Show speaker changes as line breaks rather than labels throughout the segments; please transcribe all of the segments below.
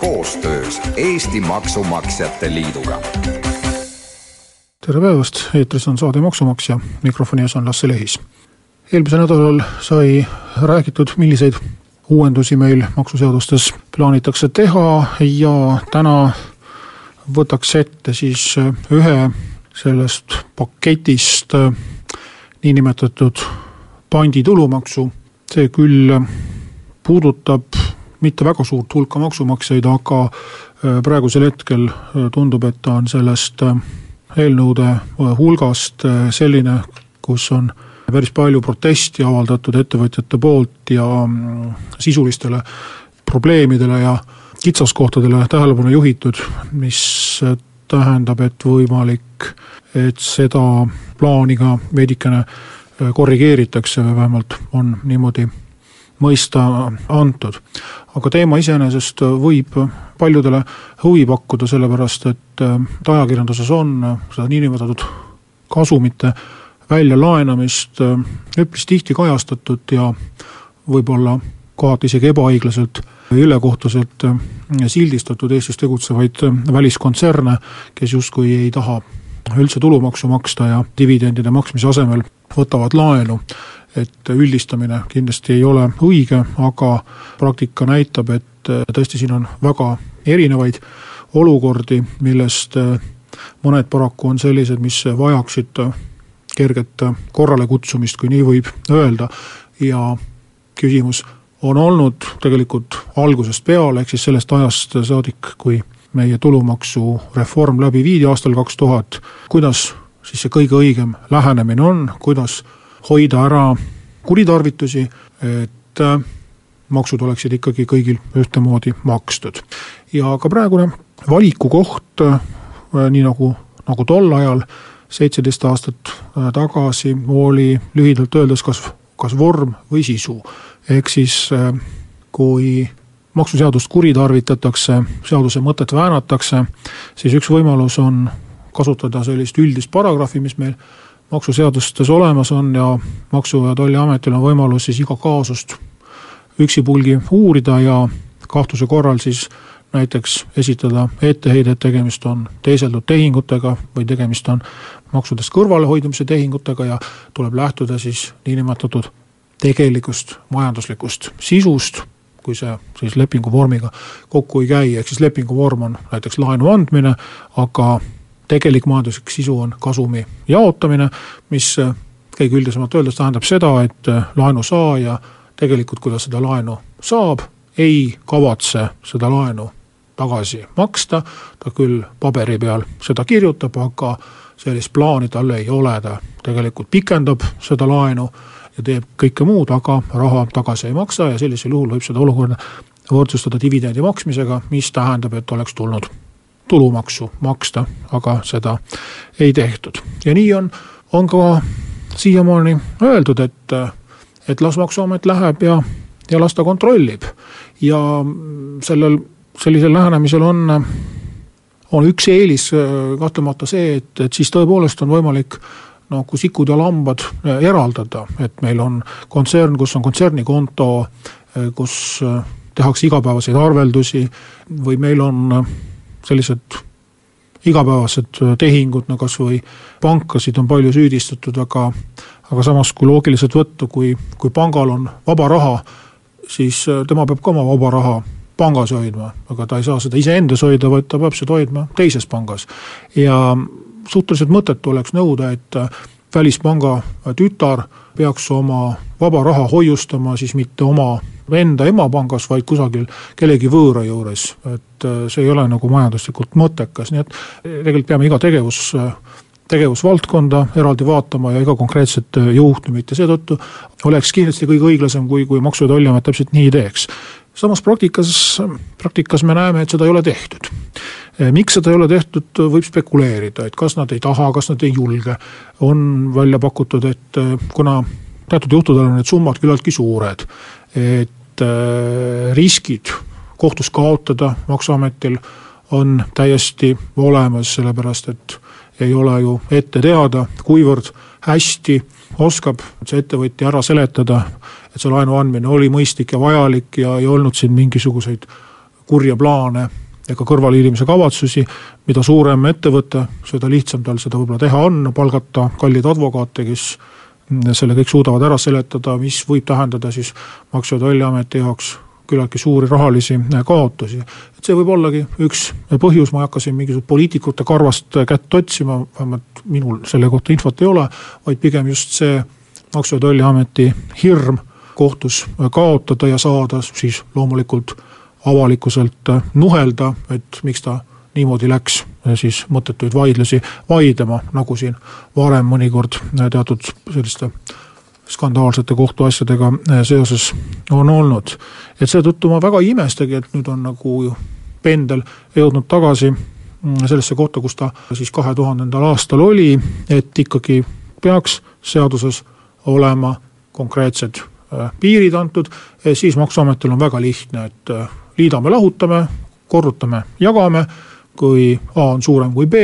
koostöös Eesti Maksumaksjate Liiduga.
tere päevast, eetris on saade Maksumaksja, mikrofoni ees on Lasse Lehis. eelmisel nädalal sai räägitud, milliseid uuendusi meil maksuseadustes plaanitakse teha ja täna võtaks ette siis ühe sellest paketist niinimetatud panditulumaksu, see küll puudutab mitte väga suurt hulka maksumaksjaid, aga äh, praegusel hetkel äh, tundub, et ta on sellest äh, eelnõude hulgast selline, kus on päris palju protesti avaldatud ettevõtjate poolt ja mm, sisulistele probleemidele ja kitsaskohtadele tähelepanu juhitud, mis tähendab, et võimalik, et seda plaani ka veidikene korrigeeritakse või vähemalt on niimoodi mõista antud. aga teema iseenesest võib paljudele huvi pakkuda, sellepärast et äh, ajakirjanduses on seda niinimetatud kasumite väljalaenamist äh, üpris tihti kajastatud ja võib-olla kohati isegi ebaõiglaselt ülekohtuselt äh, sildistatud Eestis tegutsevaid väliskontserne, kes justkui ei taha üldse tulumaksu maksta ja dividendide maksmise asemel võtavad laenu et üldistamine kindlasti ei ole õige, aga praktika näitab, et äh, tõesti siin on väga erinevaid olukordi, millest äh, mõned paraku on sellised, mis vajaksid äh, kerget korralekutsumist, kui nii võib öelda, ja küsimus on olnud tegelikult algusest peale, ehk siis sellest ajast saadik, kui meie tulumaksureform läbi viidi aastal kaks tuhat, kuidas siis see kõige õigem lähenemine on, kuidas hoida ära kuritarvitusi, et äh, maksud oleksid ikkagi kõigil ühtemoodi makstud. ja ka praegune valikukoht, äh, nii nagu, nagu tol ajal, seitseteist aastat äh, tagasi, oli lühidalt öeldes kas, kas vorm või sisu. ehk siis kui maksuseadust kuritarvitatakse, seaduse mõtet väänatakse, siis üks võimalus on kasutada sellist üldist paragrahvi, mis meil maksuseadustes olemas on ja Maksu- ja Tolliametil on võimalus siis iga kaasust üksipulgi uurida ja kahtluse korral siis näiteks esitada etteheide, et tegemist on teiseldud tehingutega või tegemist on maksudest kõrvalehoidmise tehingutega ja tuleb lähtuda siis niinimetatud tegelikust majanduslikust sisust, kui see siis lepingu vormiga kokku ei käi, ehk siis lepingu vorm on näiteks laenu andmine, aga tegelik majanduslik sisu on kasumi jaotamine, mis äh, kõige üldisemalt öeldes tähendab seda, et äh, laenusaaja tegelikult, kui ta seda laenu saab, ei kavatse seda laenu tagasi maksta, ta küll paberi peal seda kirjutab, aga sellist plaani tal ei ole, ta tegelikult pikendab seda laenu ja teeb kõike muud, aga raha tagasi ei maksa ja sellisel juhul võib seda olukorda võrdsustada dividendi maksmisega, mis tähendab, et oleks tulnud tulumaksu maksta, aga seda ei tehtud. ja nii on, on ka siiamaani öeldud, et, et las Maksuamet läheb ja, ja las ta kontrollib. ja sellel, sellisel lähenemisel on, on üks eelis kahtlemata see, et, et siis tõepoolest on võimalik noh, kui sikud ja lambad eraldada, et meil on kontsern, kus on kontsernikonto, kus tehakse igapäevaseid arveldusi või meil on sellised igapäevased tehingud, no kas või pankasid on palju süüdistatud, aga aga samas, kui loogiliselt võtta, kui, kui pangal on vaba raha, siis äh, tema peab ka oma vaba raha pangas hoidma, aga ta ei saa seda iseendas hoida, vaid ta peab seda hoidma teises pangas. ja suhteliselt mõttetu oleks nõuda, et äh, välispanga tütar peaks oma vaba raha hoiustama siis mitte oma enda emapangas, vaid kusagil kellegi võõra juures. et äh, see ei ole nagu majanduslikult mõttekas, nii et tegelikult peame iga tegevus tegevusvaldkonda eraldi vaatama ja iga konkreetset äh, juhtumit ja seetõttu oleks kindlasti kõige õiglasem, kui, kui Maksu- ja Tolliamet täpselt nii teeks. samas praktikas, praktikas me näeme, et seda ei ole tehtud. miks seda ei ole tehtud, võib spekuleerida, et kas nad ei taha, kas nad ei julge. on välja pakutud, et kuna teatud juhtudel on need summad küllaltki suured, et riskid kohtus kaotada Maksuametil on täiesti olemas, sellepärast et ei ole ju ette teada, kuivõrd hästi oskab see ettevõtja ära seletada, et see laenu andmine oli mõistlik ja vajalik ja ei olnud siin mingisuguseid kurje plaane ega kõrvalehiilimise kavatsusi, mida suurem ettevõte, seda lihtsam tal seda võib-olla teha on, palgata kalleid advokaate, kes selle kõik suudavad ära seletada, mis võib tähendada siis Maksu- ja Tolliameti jaoks küllaltki suuri rahalisi äh, kaotusi. et see võib ollagi üks põhjus, ma ei hakka siin mingisugust poliitikute karvast kätt otsima, vähemalt minul selle kohta infot ei ole, vaid pigem just see Maksu- ja Tolliameti hirm kohtus äh, kaotada ja saada siis loomulikult avalikkuselt äh, nuhelda, et miks ta niimoodi läks siis mõttetuid vaidlusi vaidlema, nagu siin varem mõnikord teatud selliste skandaalsete kohtuasjadega eh, seoses on olnud. et seetõttu ma väga ei imestagi, et nüüd on nagu pendel jõudnud tagasi mm, sellesse kohta, kus ta siis kahe tuhandendal aastal oli, et ikkagi peaks seaduses olema konkreetsed eh, piirid antud, siis Maksuametil on väga lihtne, et liidame, lahutame, korrutame, jagame, kui A on suurem kui B,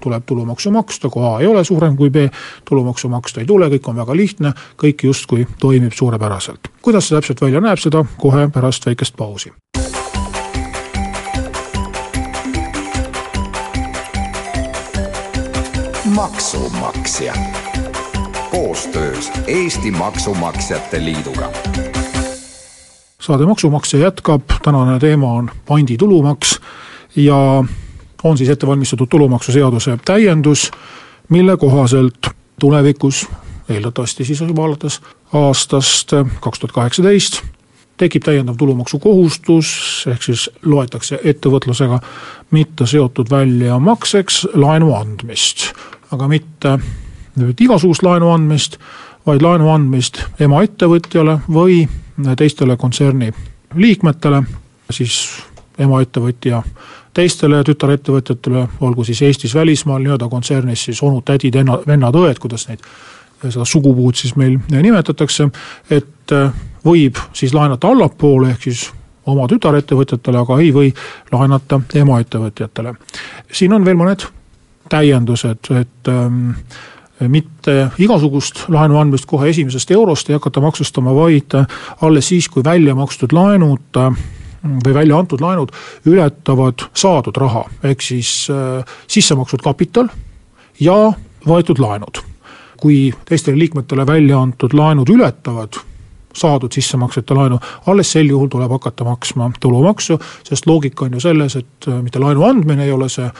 tuleb tulumaksu maksta, kui A ei ole suurem kui B, tulumaksu maksta ei tule, kõik on väga lihtne, kõik justkui toimib suurepäraselt. kuidas see täpselt välja näeb, seda kohe pärast väikest pausi.
maksumaksja koostöös Eesti Maksumaksjate Liiduga
saade Maksumaksja jätkab, tänane teema on panditulumaks ja on siis ette valmistatud tulumaksuseaduse täiendus, mille kohaselt tulevikus, eeldatavasti siis juba alates aastast kaks tuhat kaheksateist, tekib täiendav tulumaksukohustus, ehk siis loetakse ettevõtlusega mitte seotud väljamakseks laenu andmist, aga mitte nüüd igasugust laenu andmist, vaid laenu andmist emaettevõtjale või teistele kontserni liikmetele, siis emaettevõtja teistele tütarettevõtjatele, olgu siis Eestis, välismaal, nii-öelda kontsernis siis onud, tädid, vennad, õed, kuidas neid, seda sugupuud siis meil nimetatakse, et äh, võib siis laenata allapoole, ehk siis oma tütarettevõtjatele, aga ei või laenata emaettevõtjatele. siin on veel mõned täiendused, et ähm, mitte igasugust laenu andmist kohe esimesest eurost ei hakata maksustama, vaid alles siis, kui välja makstud laenud äh, või välja antud laenud ületavad saadud raha, ehk siis äh, sisse makstud kapital ja võetud laenud. kui teistele liikmetele välja antud laenud ületavad saadud sissemaksete laenu, alles sel juhul tuleb hakata maksma tulumaksu, sest loogika on ju selles, et äh, mitte laenu andmine ei ole see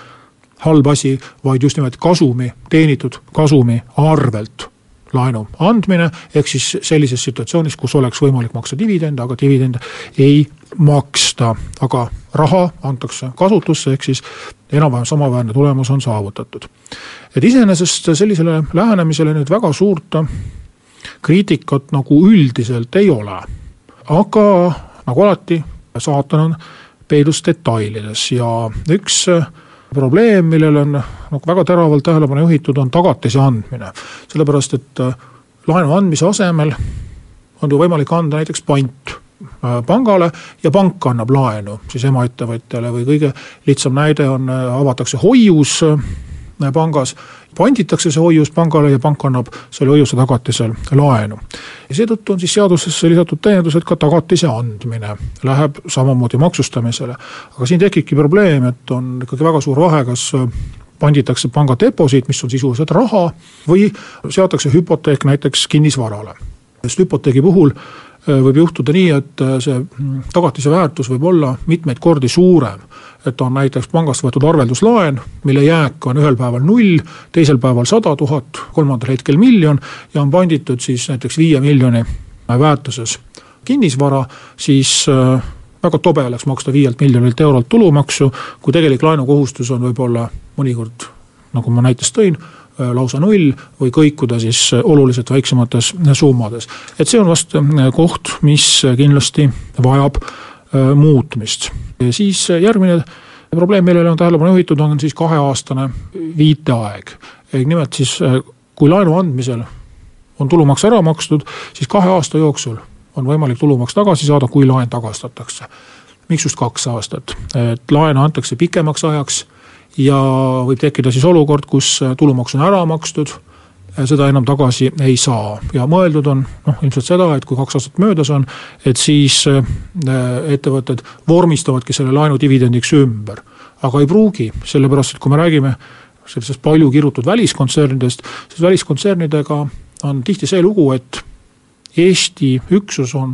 halb asi, vaid just nimelt kasumi, teenitud kasumi arvelt laenu andmine, ehk siis sellises situatsioonis, kus oleks võimalik maksta dividende, aga dividende ei maksta, aga raha antakse kasutusse, ehk siis enam-vähem samaväärne tulemus on saavutatud. et iseenesest sellisele lähenemisele nüüd väga suurt kriitikat nagu üldiselt ei ole. aga nagu alati, saatan on peidus detailides ja üks probleem, millele on nagu väga teravalt tähelepanu juhitud, on tagatise andmine. sellepärast, et laenu andmise asemel on ju võimalik anda näiteks pant Äh, pangale ja pank annab laenu siis emaettevõtjale või kõige lihtsam näide on, äh, avatakse hoius äh, pangas, panditakse see hoius pangale ja pank annab selle hoiuse tagatisel laenu. ja seetõttu on siis seadusesse lisatud täiendus, et ka tagatise andmine läheb samamoodi maksustamisele. aga siin tekibki probleem, et on ikkagi väga suur vahe, kas panditakse panga deposiit, mis on sisuliselt raha, või seatakse hüpoteek näiteks kinnisvarale. sest hüpoteegi puhul võib juhtuda nii, et äh, see mm, tagatise väärtus võib olla mitmeid kordi suurem. et on näiteks pangast võetud arvelduslaen, mille jääk on ühel päeval null, teisel päeval sada tuhat, kolmandal hetkel miljon ja on panditud siis näiteks viie miljoni väärtuses kinnisvara, siis äh, väga tobe oleks maksta viielt miljonilt eurolt tulumaksu, kui tegelik laenukohustus on võib-olla mõnikord, nagu ma näiteks tõin, Äh, lausa null või kõikuda siis äh, oluliselt väiksemates summades. et see on vast äh, koht, mis kindlasti vajab muutmist. siis järgmine probleem, millele on tähelepanu juhitud, on siis kaheaastane viiteaeg. nimelt siis, kui laenu andmisel on tulumaks ära makstud, siis kahe aasta jooksul on võimalik tulumaks tagasi saada, kui laen tagastatakse. miks just kaks aastat, et laenu antakse pikemaks ajaks ja võib tekkida siis olukord, kus tulumaks on ära makstud seda enam tagasi ei saa ja mõeldud on noh, ilmselt seda, et kui kaks aastat möödas on, et siis äh, ettevõtted vormistavadki selle laenu dividendiks ümber. aga ei pruugi, sellepärast et kui me räägime sellisest palju kirutud väliskontsernidest, siis väliskontsernidega on tihti see lugu, et Eesti üksus on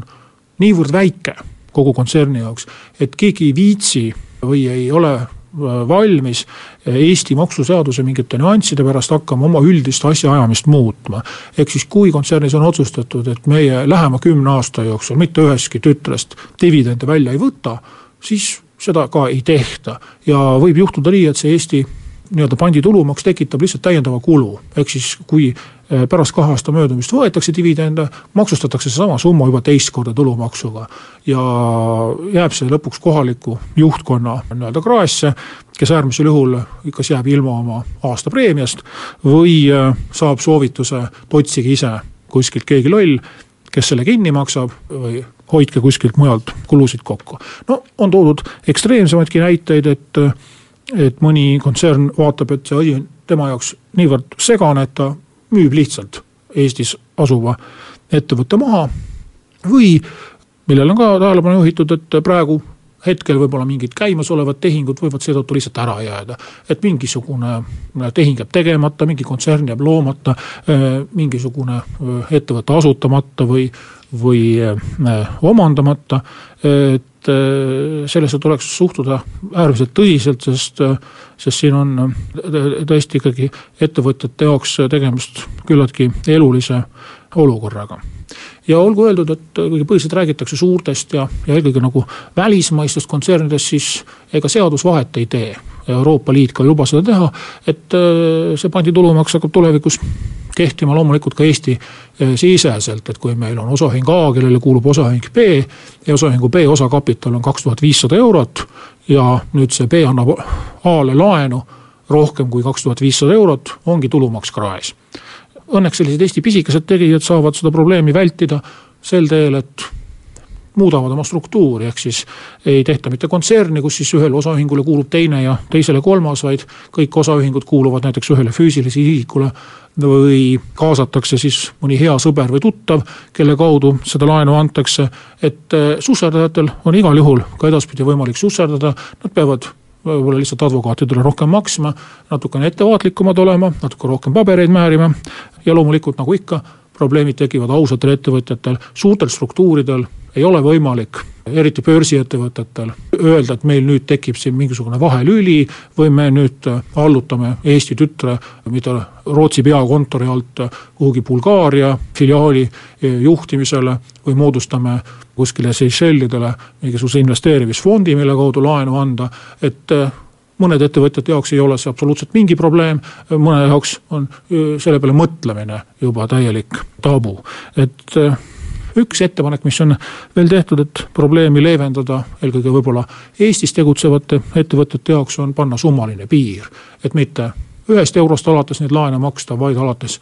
niivõrd väike kogu kontserni jaoks, et keegi ei viitsi või ei ole valmis Eesti maksuseaduse mingite nüansside pärast hakkama oma üldist asjaajamist muutma. ehk siis, kui kontsernis on otsustatud, et meie lähema kümne aasta jooksul mitte ühestki tütrest dividende välja ei võta, siis seda ka ei tehta ja võib juhtuda nii, et see Eesti nii-öelda panditulumaks tekitab lihtsalt täiendava kulu, ehk siis kui pärast kahe aasta möödumist võetakse dividende, maksustatakse seesama summa juba teist korda tulumaksuga. ja jääb see lõpuks kohaliku juhtkonna nii-öelda kraesse, kes äärmisel juhul kas jääb ilma oma aastapreemiast või eh, saab soovituse, et otsige ise kuskilt keegi loll, kes selle kinni maksab või hoidke kuskilt mujalt kulusid kokku. no on toodud ekstreemsemaidki näiteid, et et mõni kontsern vaatab, et see asi on tema jaoks niivõrd segane, et ta müüb lihtsalt Eestis asuva ettevõtte maha. või millele on ka tähelepanu juhitud, et praegu hetkel võib-olla mingid käimasolevad tehingud võivad seetõttu lihtsalt ära jääda. et mingisugune tehing jääb tegemata, mingi kontsern jääb loomata, mingisugune ettevõte asutamata või, või omandamata. et sellesse tuleks suhtuda äärmiselt tõsiselt, sest, sest siin on tõesti ikkagi ettevõtjate jaoks tegemist küllaltki elulise olukorraga ja olgu öeldud, et kuigi põhiliselt räägitakse suurtest ja, ja eelkõige nagu välismaistest kontsernidest, siis ega seadus vahet ei tee. Euroopa Liit ka ei luba seda teha, et äh, see panditulumaks hakkab tulevikus kehtima loomulikult ka Eesti äh, siseselt, et kui meil on osaühing A, kellele kuulub osaühing B ja osaühingu B osakapital on kaks tuhat viissada eurot ja nüüd see B annab A-le laenu rohkem kui kaks tuhat viissada eurot, ongi tulumaks kraes. Õnneks sellised Eesti pisikesed tegijad saavad seda probleemi vältida sel teel, et muudavad oma struktuuri, ehk siis ei tehta mitte kontserni, kus siis ühele osaühingule kuulub teine ja teisele kolmas, vaid kõik osaühingud kuuluvad näiteks ühele füüsilisele isikule või kaasatakse siis mõni hea sõber või tuttav, kelle kaudu seda laenu antakse. et eh, susserdajatel on igal juhul ka edaspidi võimalik susserdada, nad peavad võib-olla lihtsalt advokaatidele rohkem maksma, natukene ettevaatlikumad olema, natuke rohkem pabereid määrima ja loomulikult nagu ikka, probleemid tekivad ausatel ettevõtjatel, suurtel struktuuridel ei ole võimalik, eriti börsiettevõtetel, öelda, et meil nüüd tekib siin mingisugune vahelüli või me nüüd allutame Eesti tütre, mida Rootsi peakontori alt kuhugi Bulgaaria filiaali juhtimisele või moodustame kuskile Seychellidele mingisuguse investeerimisfondi, mille kaudu laenu anda, et mõnede ettevõtjate jaoks ei ole see absoluutselt mingi probleem, mõne jaoks on selle peale mõtlemine juba täielik tabu, et üks ettepanek, mis on veel tehtud, et probleemi leevendada, eelkõige võib-olla Eestis tegutsevate ettevõtete jaoks, on panna summaline piir. et mitte ühest eurost alates neid laene maksta, vaid alates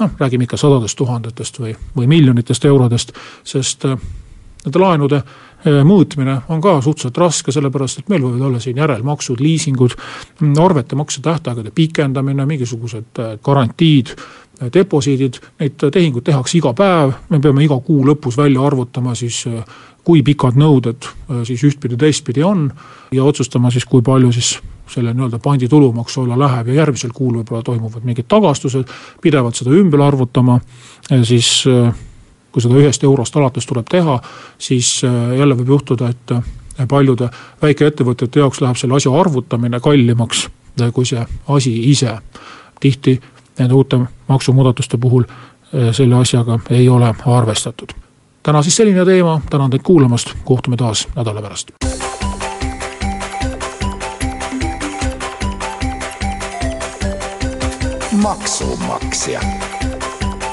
noh, räägime ikka sadadest tuhandetest või, või miljonitest eurodest, sest äh, nende laenude mõõtmine on ka suhteliselt raske, sellepärast et meil võivad olla siin järelmaksud, liisingud, arvete maksetähtaegade pikendamine, mingisugused äh, garantiid deposiidid, neid tehinguid tehakse iga päev, me peame iga kuu lõpus välja arvutama siis kui pikad nõuded siis ühtpidi, teistpidi on ja otsustama siis, kui palju siis selle nii-öelda pandi tulumaksu alla läheb ja järgmisel kuul võib-olla toimuvad mingid tagastused, pidevalt seda ümber arvutama, siis kui seda ühest eurost alates tuleb teha, siis jälle võib juhtuda, et paljude väikeettevõtjate jaoks läheb selle asja arvutamine kallimaks kui see asi ise. tihti nende uute maksumuudatuste puhul selle asjaga ei ole arvestatud. täna siis selline teema, tänan teid kuulamast, kohtume taas nädala pärast.
maksumaksja